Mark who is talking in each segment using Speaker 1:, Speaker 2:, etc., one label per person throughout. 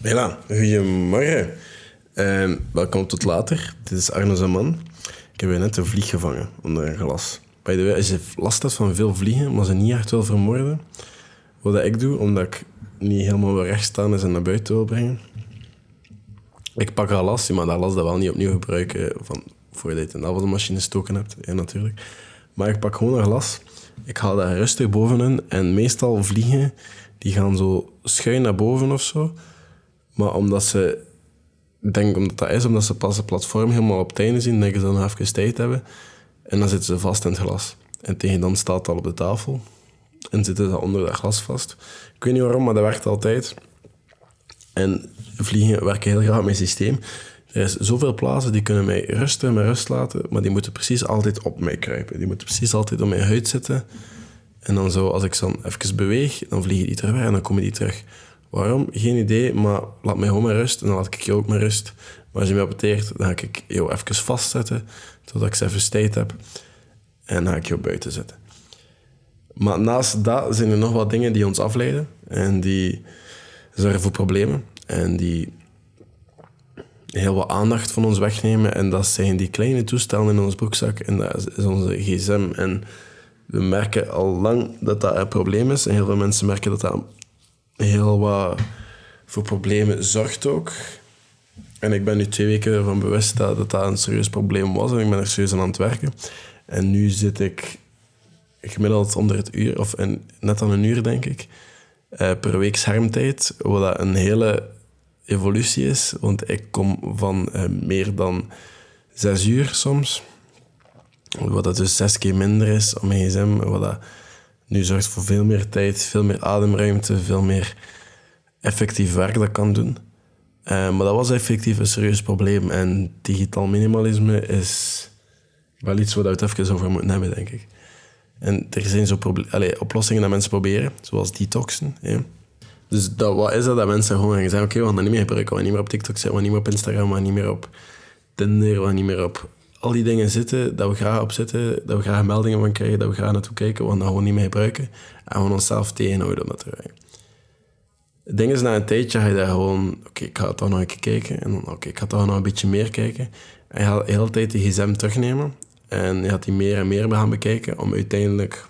Speaker 1: Hela, goedemorgen. Uh, welkom tot later. Dit is Arno Zaman. Ik heb net een vlieg gevangen onder een glas. By the way, last hebt van veel vliegen, maar ze niet echt wil vermoorden, wat ik doe, omdat ik niet helemaal wil rechtstaan is en naar buiten wil brengen, ik pak een las, maar dat las dat wel niet opnieuw gebruiken van, voor je dat de machine stoken hebt, ja, natuurlijk. Maar ik pak gewoon een glas, ik haal dat rustig bovenin en meestal vliegen, die gaan zo schuin naar boven of zo. Maar omdat ze, denk omdat dat is, omdat ze pas het platform helemaal op het zien, denken ze dan nog even tijd hebben. En dan zitten ze vast in het glas. En tegen dan staat al op de tafel. En zitten ze onder dat glas vast. Ik weet niet waarom, maar dat werkt altijd. En vliegen werken heel graag met systeem. Er is zoveel plaatsen die kunnen mij rusten met rust laten, maar die moeten precies altijd op mij kruipen. Die moeten precies altijd op mijn huid zitten. En dan zo, als ik dan even beweeg, dan vliegen die terug en dan komen die terug. Waarom? Geen idee, maar laat mij gewoon met rust en dan laat ik jou ook met rust. Maar als je me appeteert, dan ga ik jou even vastzetten, totdat ik ze even tijd heb. En dan ga ik jou buiten zetten. Maar naast dat zijn er nog wat dingen die ons afleiden en die zorgen voor problemen. En die heel wat aandacht van ons wegnemen. En dat zijn die kleine toestellen in ons broekzak. En dat is onze gsm. En we merken al lang dat dat een probleem is. En heel veel mensen merken dat dat heel wat voor problemen zorgt ook. En ik ben nu twee weken ervan bewust dat, dat een serieus probleem was. En ik ben er serieus aan aan het werken. En nu zit ik gemiddeld onder het uur, of net aan een uur denk ik, uh, per week schermtijd. Wat een hele evolutie is. Want ik kom van uh, meer dan zes uur soms. Wat dat dus zes keer minder is op mijn gsm. Wat dat nu zorgt voor veel meer tijd, veel meer ademruimte, veel meer effectief werk dat kan doen. Uh, maar dat was effectief een serieus probleem. En digitaal minimalisme is wel iets waar we het even over moeten hebben, denk ik. En er zijn zo oplossingen dat mensen proberen, zoals detoxen. Dus dat, wat is dat? Dat mensen gewoon gaan zeggen, oké, okay, we gaan niet meer gebruiken. We gaan niet meer op TikTok zijn, we gaan niet meer op Instagram, we gaan niet meer op Tinder, we gaan niet meer op al die dingen zitten, dat we graag op zitten, dat we graag meldingen van krijgen, dat we graag naartoe kijken, gaan dat gewoon niet meer gebruiken. En we onszelf tegenhouden om dat te gebruiken. Het ding is, na een tijdje ga je daar gewoon... Oké, ik ga toch nog een keer kijken. En dan, oké, ik ga toch nog een beetje meer kijken. En je gaat de hele tijd die gsm terugnemen. En je gaat die meer en meer gaan bekijken om uiteindelijk...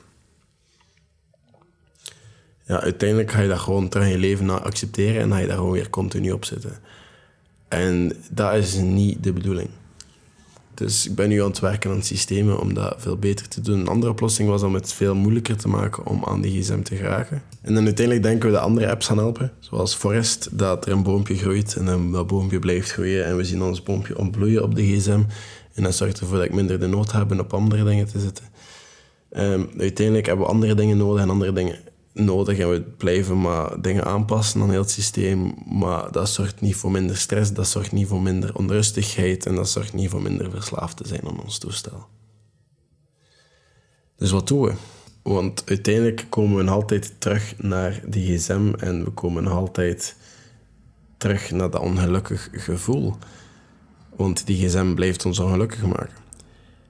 Speaker 1: Ja, uiteindelijk ga je dat gewoon terug in je leven na accepteren en ga je daar gewoon weer continu op zitten. En dat is niet de bedoeling. Dus ik ben nu aan het werken aan systemen om dat veel beter te doen. Een andere oplossing was om het veel moeilijker te maken om aan die gsm te geraken. En dan uiteindelijk denken we dat andere apps gaan helpen. Zoals Forest, dat er een boompje groeit en dat boompje blijft groeien. En we zien ons boompje ontbloeien op de gsm. En dat zorgt ervoor dat ik minder de nood heb om op andere dingen te zitten. Um, uiteindelijk hebben we andere dingen nodig en andere dingen nodig en we blijven maar dingen aanpassen aan heel het systeem. Maar dat zorgt niet voor minder stress, dat zorgt niet voor minder onrustigheid en dat zorgt niet voor minder verslaafd te zijn aan ons toestel. Dus wat doen we? Want uiteindelijk komen we altijd terug naar die gsm en we komen altijd terug naar dat ongelukkig gevoel. Want die gsm blijft ons ongelukkig maken.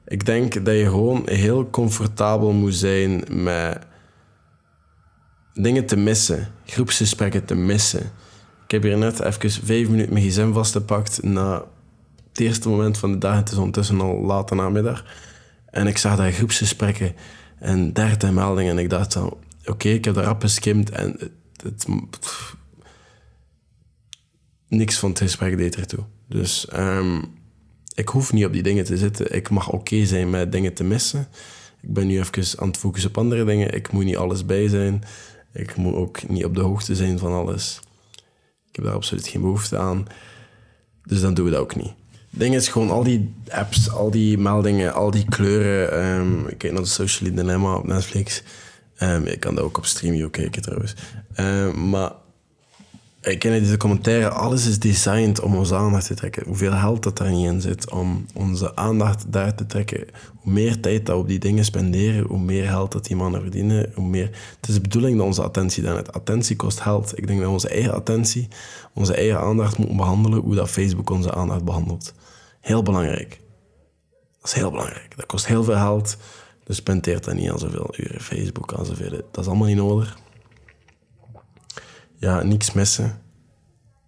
Speaker 1: Ik denk dat je gewoon heel comfortabel moet zijn met dingen te missen, groepsgesprekken te missen. Ik heb hier net even vijf minuten mijn gsm vastgepakt na het eerste moment van de dag. Het is ondertussen al late namiddag. En ik zag daar groepsgesprekken en dertig meldingen. En ik dacht zo, oké, ik heb de rap geskimd en het, niks van het gesprek deed ertoe. Dus um, ik hoef niet op die dingen te zitten. Ik mag oké zijn met dingen te missen. Ik ben nu even aan het focussen op andere dingen. Ik moet niet alles bij zijn. Ik moet ook niet op de hoogte zijn van alles. Ik heb daar absoluut geen behoefte aan. Dus dan doen we dat ook niet. Het ding is gewoon al die apps, al die meldingen, al die kleuren. Um, ik kijk naar de Social Dilemma op Netflix. Um, ik kan dat ook op Streamio kijken trouwens. Um, maar ik ken deze commentaire, alles is designed om onze aandacht te trekken. Hoeveel geld dat er niet in zit om onze aandacht daar te trekken. Hoe meer tijd dat we op die dingen spenderen, hoe meer geld dat die mannen verdienen. Hoe meer... Het is de bedoeling dat onze attentie dan het Attentie kost geld. Ik denk dat onze eigen attentie, onze eigen aandacht moeten behandelen hoe dat Facebook onze aandacht behandelt. Heel belangrijk. Dat is heel belangrijk. Dat kost heel veel geld. Dus spendeert dat niet aan zoveel uren Facebook, aan. Dat is allemaal niet nodig ja, niks missen.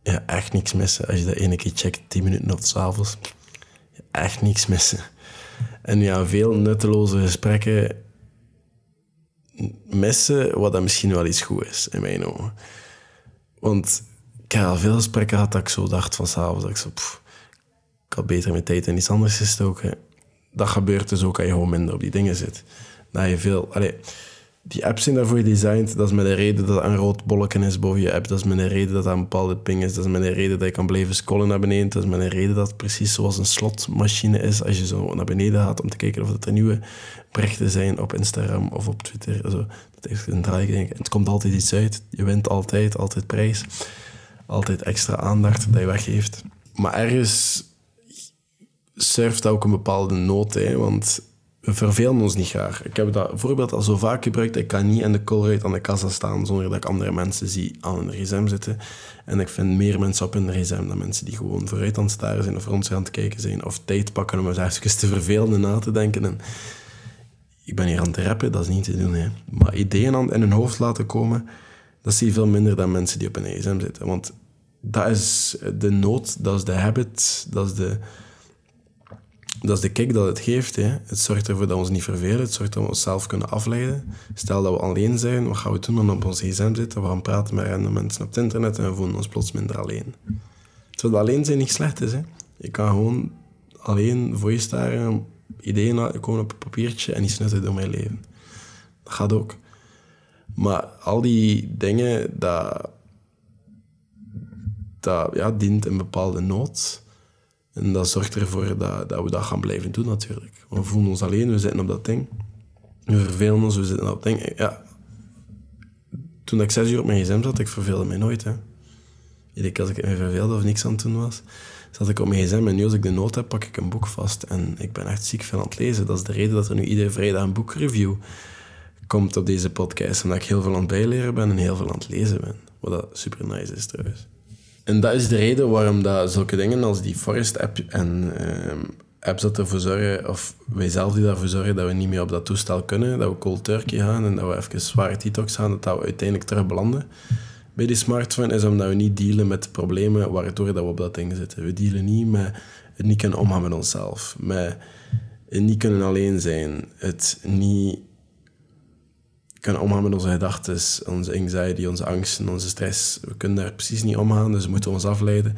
Speaker 1: ja, echt niks missen. Als je dat ene keer checkt, 10 minuten of s'avonds, echt niks missen. En ja, veel nutteloze gesprekken missen, wat dat misschien wel iets goed is, in mijn ogen. Want ik al veel gesprekken dat ik zo dacht van s'avonds, dat ik zo, ik had beter mijn tijd in iets anders gestoken. Dat gebeurt dus ook als je gewoon minder op die dingen zit. Dat je veel... Allez, die apps zijn daarvoor gedesigned. Dat is met de reden dat er een rood bolletje is boven je app. Dat is met de reden dat er een bepaalde ping is. Dat is met de reden dat je kan blijven scrollen naar beneden. Dat is met de reden dat het precies zoals een slotmachine is. Als je zo naar beneden gaat om te kijken of er nieuwe berichten zijn op Instagram of op Twitter. Dat is een draai. Het komt altijd iets uit. Je wint altijd, altijd prijs. Altijd extra aandacht dat je weggeeft. Maar ergens surft ook een bepaalde nood. Hè, want we vervelen ons niet graag. Ik heb dat voorbeeld al zo vaak gebruikt. Ik kan niet in de colruyt aan de kassa staan zonder dat ik andere mensen zie aan een gsm zitten. En ik vind meer mensen op een gsm dan mensen die gewoon vooruit aan het staren zijn of rond aan het kijken zijn. Of tijd pakken om eens te vervelen en na te denken. En ik ben hier aan het rappen, dat is niet te doen. Hè. Maar ideeën aan in hun hoofd laten komen, dat zie je veel minder dan mensen die op een gsm zitten. Want dat is de nood, dat is de habit, dat is de dat is de kick dat het geeft. Hè. Het zorgt ervoor dat we ons niet vervelen. Het zorgt dat we onszelf kunnen afleiden. Stel dat we alleen zijn, wat gaan we doen dan op ons gsm zitten? We gaan praten met random mensen op het internet en we voelen ons plots minder alleen. Terwijl alleen zijn niet slecht is. Hè. Je kan gewoon alleen voor je staren, ideeën komen op een papiertje en iets nuttig door mijn leven. Dat gaat ook. Maar al die dingen, dat, dat ja, dient een bepaalde nood. En dat zorgt ervoor dat, dat we dat gaan blijven doen natuurlijk. We voelen ons alleen, we zitten op dat ding. We vervelen ons, we zitten op dat ding. Ja, toen ik zes uur op mijn gsm zat, ik verveelde mij nooit. Hè. Keer als ik me verveelde of niks aan het doen was, zat ik op mijn gsm en nu als ik de nood heb, pak ik een boek vast. En ik ben echt ziek veel aan het lezen. Dat is de reden dat er nu iedere vrijdag een boekreview komt op deze podcast. Omdat ik heel veel aan het bijleren ben en heel veel aan het lezen ben. Wat dat super nice is trouwens. En dat is de reden waarom dat zulke dingen als die Forest-app en uh, apps dat ervoor zorgen, of wij zelf die ervoor zorgen dat we niet meer op dat toestel kunnen, dat we cold turkey gaan en dat we even zware detox gaan, dat, we uiteindelijk terug belanden bij die smartphone, is omdat we niet dealen met de problemen waardoor dat we op dat ding zitten. We dealen niet met het niet kunnen omgaan met onszelf, met het niet kunnen alleen zijn, het niet kunnen omgaan met onze gedachten, onze anxiety, onze angsten, onze stress. We kunnen daar precies niet omgaan, dus we moeten ons afleiden.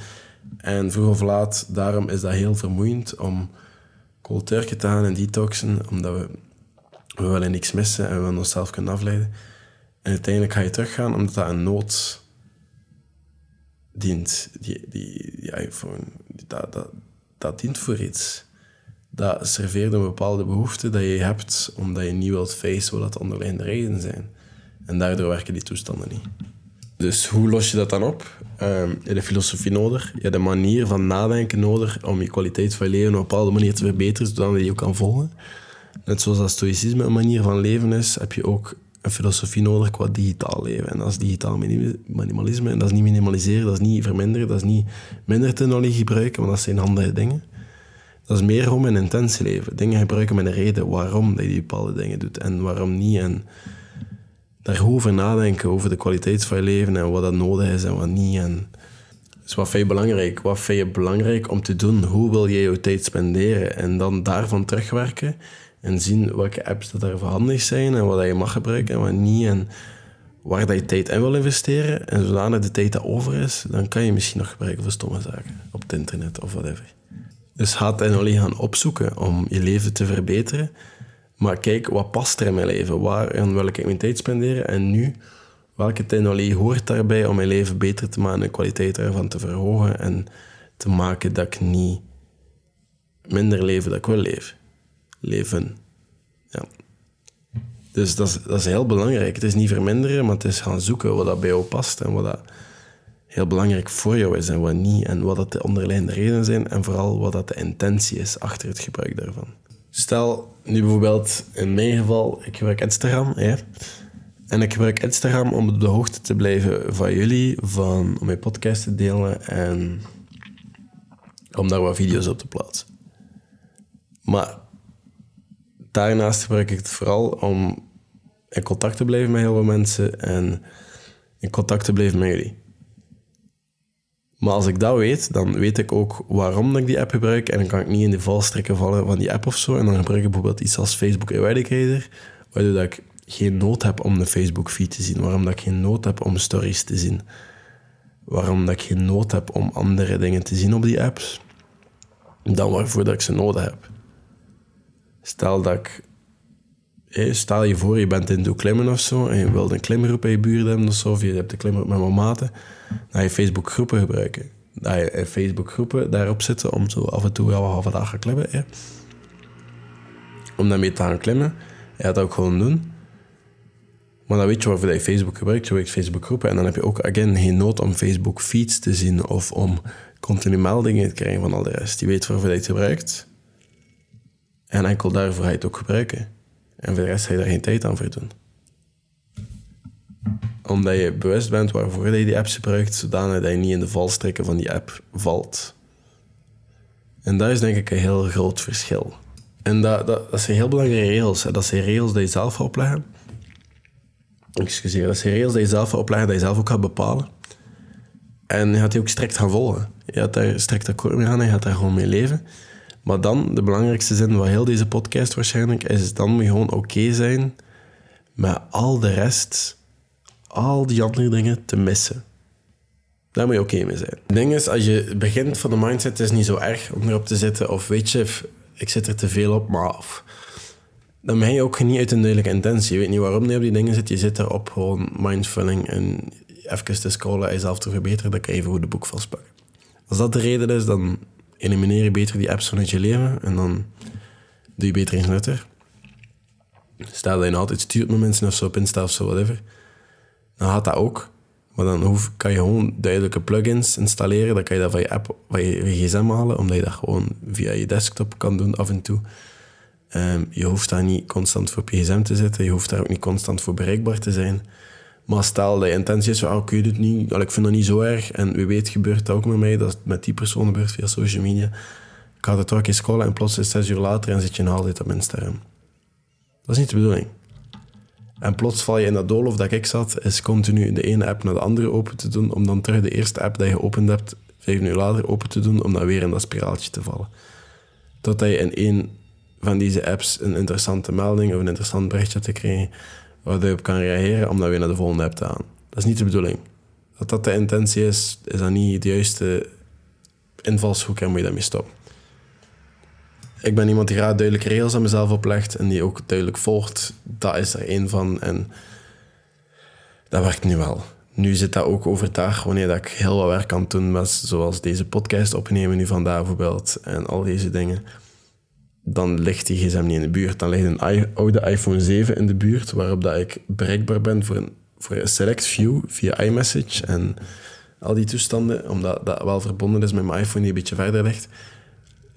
Speaker 1: En vroeg of laat, daarom is dat heel vermoeiend om cold turkey te gaan en detoxen, omdat we, we willen niks missen en we willen onszelf kunnen afleiden. En uiteindelijk ga je teruggaan omdat dat een nood dient. Die, die, die iPhone, dat, dat, dat dient voor iets dat serveert een bepaalde behoefte dat je hebt omdat je niet wilt facen wat de onderliggende redenen zijn. En daardoor werken die toestanden niet. Dus hoe los je dat dan op? Um, je hebt de filosofie nodig, je hebt de manier van nadenken nodig om je kwaliteit van je leven op een bepaalde manier te verbeteren, zodat je je kan volgen. Net zoals dat stoïcisme een manier van leven is, heb je ook een filosofie nodig qua digitaal leven. En dat is digitaal minimalisme. En dat is niet minimaliseren, dat is niet verminderen, dat is niet minder technologie gebruiken, maar dat zijn handige dingen. Dat is meer om een intentie leven. Dingen gebruiken met een reden waarom dat je bepaalde dingen doet en waarom niet. En daarover nadenken, over de kwaliteit van je leven en wat dat nodig is en wat niet. En dus wat vind je belangrijk? Wat vind je belangrijk om te doen? Hoe wil je je tijd spenderen? En dan daarvan terugwerken en zien welke apps dat er handig zijn en wat je mag gebruiken en wat niet. En waar dat je tijd in wil investeren. En zodanig de tijd dat over is, dan kan je misschien nog gebruiken voor stomme zaken. Op het internet of whatever. Dus ga het alleen gaan opzoeken om je leven te verbeteren. Maar kijk, wat past er in mijn leven? Waar wil ik mijn tijd spenderen? En nu, welke technologie hoort daarbij om mijn leven beter te maken en de kwaliteit ervan te verhogen en te maken dat ik niet minder leven dat ik wil leven. Leven. Ja. Dus dat is, dat is heel belangrijk. Het is niet verminderen, maar het is gaan zoeken wat dat bij jou past en wat dat heel belangrijk voor jou is en wat niet. En wat dat de onderliggende redenen zijn en vooral wat dat de intentie is achter het gebruik daarvan. Stel, nu bijvoorbeeld in mijn geval, ik gebruik Instagram. Ja, en ik gebruik Instagram om op de hoogte te blijven van jullie, van, om mijn podcast te delen en om daar wat video's op te plaatsen. Maar daarnaast gebruik ik het vooral om in contact te blijven met heel veel mensen en in contact te blijven met jullie. Maar als ik dat weet, dan weet ik ook waarom ik die app gebruik. En dan kan ik niet in de valstrikken vallen van die app of zo. En dan gebruik ik bijvoorbeeld iets als Facebook Eradicator, waardoor dat ik geen nood heb om de Facebook-feed te zien. Waarom dat ik geen nood heb om stories te zien. Waarom dat ik geen nood heb om andere dingen te zien op die apps. Dan waarvoor dat ik ze nodig heb. Stel dat ik... Stel je voor, je bent in het klimmen of zo en je wilt een klimgroep bij je buurt hebben of je hebt een klimgroep met mijn maten, dan je Facebook groepen gebruiken. Dan je Facebook groepen daarop zitten om zo af en toe wel halve dag gaan klimmen. Hè. Om daarmee te gaan klimmen. Je gaat dat ook gewoon doen. Maar dan weet je waarvoor je Facebook gebruikt. Je gebruikt Facebook groepen en dan heb je ook again, geen nood om Facebook feeds te zien of om continu meldingen te krijgen van al de rest. Je weet waarvoor je het gebruikt. En enkel daarvoor ga je het ook gebruiken. En voor de rest ga je daar geen tijd aan voor doen. Omdat je bewust bent waarvoor je die apps gebruikt, zodanig dat je niet in de valstrikken van die app valt. En dat is denk ik een heel groot verschil. En dat, dat, dat zijn heel belangrijke regels. Hè. Dat zijn regels die je zelf gaat opleggen. Excuseer, dat zijn regels die je zelf gaat opleggen, dat je zelf ook gaat bepalen. En je gaat die ook strikt gaan volgen. Je gaat daar strikt akkoord mee gaan en je gaat daar gewoon mee leven. Maar dan, de belangrijkste zin van heel deze podcast waarschijnlijk, is dan moet je gewoon oké zijn met al de rest, al die andere dingen te missen. Daar moet je oké mee zijn. Het ding is, als je begint van de mindset, is het niet zo erg om erop te zitten. Of weet je, ik zit er te veel op, maar af. Dan ben je ook niet uit een duidelijke intentie. Je weet niet waarom je op die dingen zit. Je zit erop gewoon mindfulling en even te scrollen en jezelf te verbeteren. Dan kan je even goed de boek vastpakken. Als dat de reden is, dan elimineer je beter die apps vanuit je leven en dan doe je beter in nutter. Stel dat je altijd stuurt met mensen of zo op Insta of zo, whatever. Dan gaat dat ook. Maar dan hoef, kan je gewoon duidelijke plugins installeren. Dan kan je dat van je app, van je, gsm halen, omdat je dat gewoon via je desktop kan doen af en toe. Um, je hoeft daar niet constant voor op je te zitten. Je hoeft daar ook niet constant voor bereikbaar te zijn. Maar stel dat je intentie is, oh, ik weet het niet, ik vind dat niet zo erg. En wie weet gebeurt dat ook met mij, dat met die persoon gebeurt via social media. Ik ga het toch eens scrollen en plots is zes uur later en zit je nog altijd op Instagram. Dat is niet de bedoeling. En plots val je in dat doolhof dat ik zat, is continu de ene app naar de andere open te doen, om dan terug de eerste app die je geopend hebt, vijf uur later open te doen, om dan weer in dat spiraaltje te vallen. Totdat je in één van deze apps een interessante melding of een interessant berichtje te krijgen, waar je op kan reageren om dan weer naar de volgende app te gaan. Dat is niet de bedoeling. Dat dat de intentie is, is dat niet de juiste invalshoek en moet je daarmee stoppen. Ik ben iemand die graag duidelijke regels aan mezelf oplegt en die ook duidelijk volgt. Dat is er één van en dat werkt nu wel. Nu zit dat ook overdag wanneer dat ik heel wat werk kan doen, zoals deze podcast opnemen nu vandaag bijvoorbeeld en al deze dingen dan ligt die gsm niet in de buurt. Dan ligt een oude iPhone 7 in de buurt, waarop dat ik bereikbaar ben voor een, voor een select view via iMessage en al die toestanden, omdat dat wel verbonden is met mijn iPhone die een beetje verder ligt,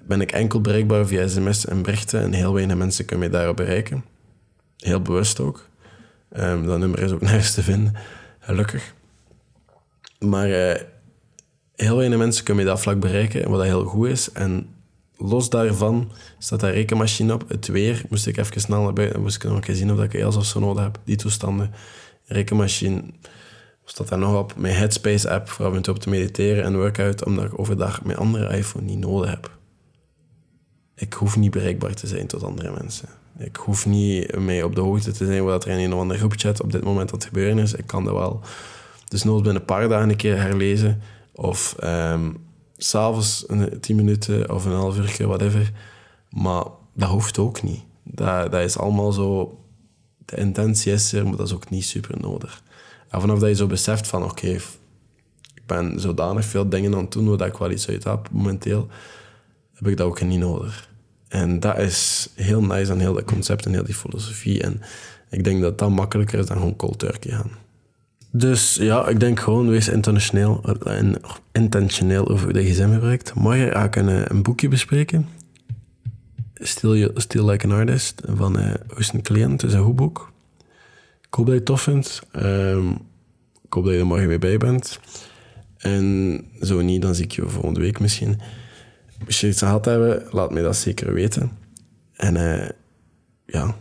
Speaker 1: ben ik enkel bereikbaar via sms en berichten en heel weinig mensen kunnen mij daarop bereiken. Heel bewust ook. Um, dat nummer is ook nergens te vinden, gelukkig. Maar uh, heel weinig mensen kunnen mij dat vlak bereiken, wat heel goed is. En los daarvan staat daar rekenmachine op. Het weer moest ik even snel naar buiten. Moest ik nog eens zien of ik EOS of zo nodig heb. Die toestanden. Rekenmachine staat daar nog op. Mijn Headspace app voor af en op te mediteren en workout. Omdat ik overdag mijn andere iPhone niet nodig heb. Ik hoef niet bereikbaar te zijn tot andere mensen. Ik hoef niet mee op de hoogte te zijn wat er in een of andere groepchat op dit moment aan het gebeuren is. Ik kan dat wel. Dus nooit binnen een paar dagen een keer herlezen. Of um, s'avonds tien minuten of een half uur, whatever. Maar dat hoeft ook niet. Dat, dat is allemaal zo... De intentie is er, maar dat is ook niet super nodig. En vanaf dat je zo beseft van, oké, ik ben zodanig veel dingen aan het doen waar ik wel iets uit heb momenteel, heb ik dat ook niet nodig. En dat is heel nice aan heel dat concept en heel die filosofie. En ik denk dat dat makkelijker is dan gewoon cold turkey gaan. Dus ja, ik denk gewoon, wees intentioneel, en intentioneel over de gsm gebruikt. Morgen ga ik een, eh, boekje bespreken. Still, Still Like an Artist van uh, Client. Is een goed boek. Ik hoop dat je het tof vindt. Um, ik hoop dat je er morgen weer bij bent. En zo niet, dan zie ik je volgende week misschien. Als je iets gehad hebben, laat mij dat zeker weten. En uh, ja,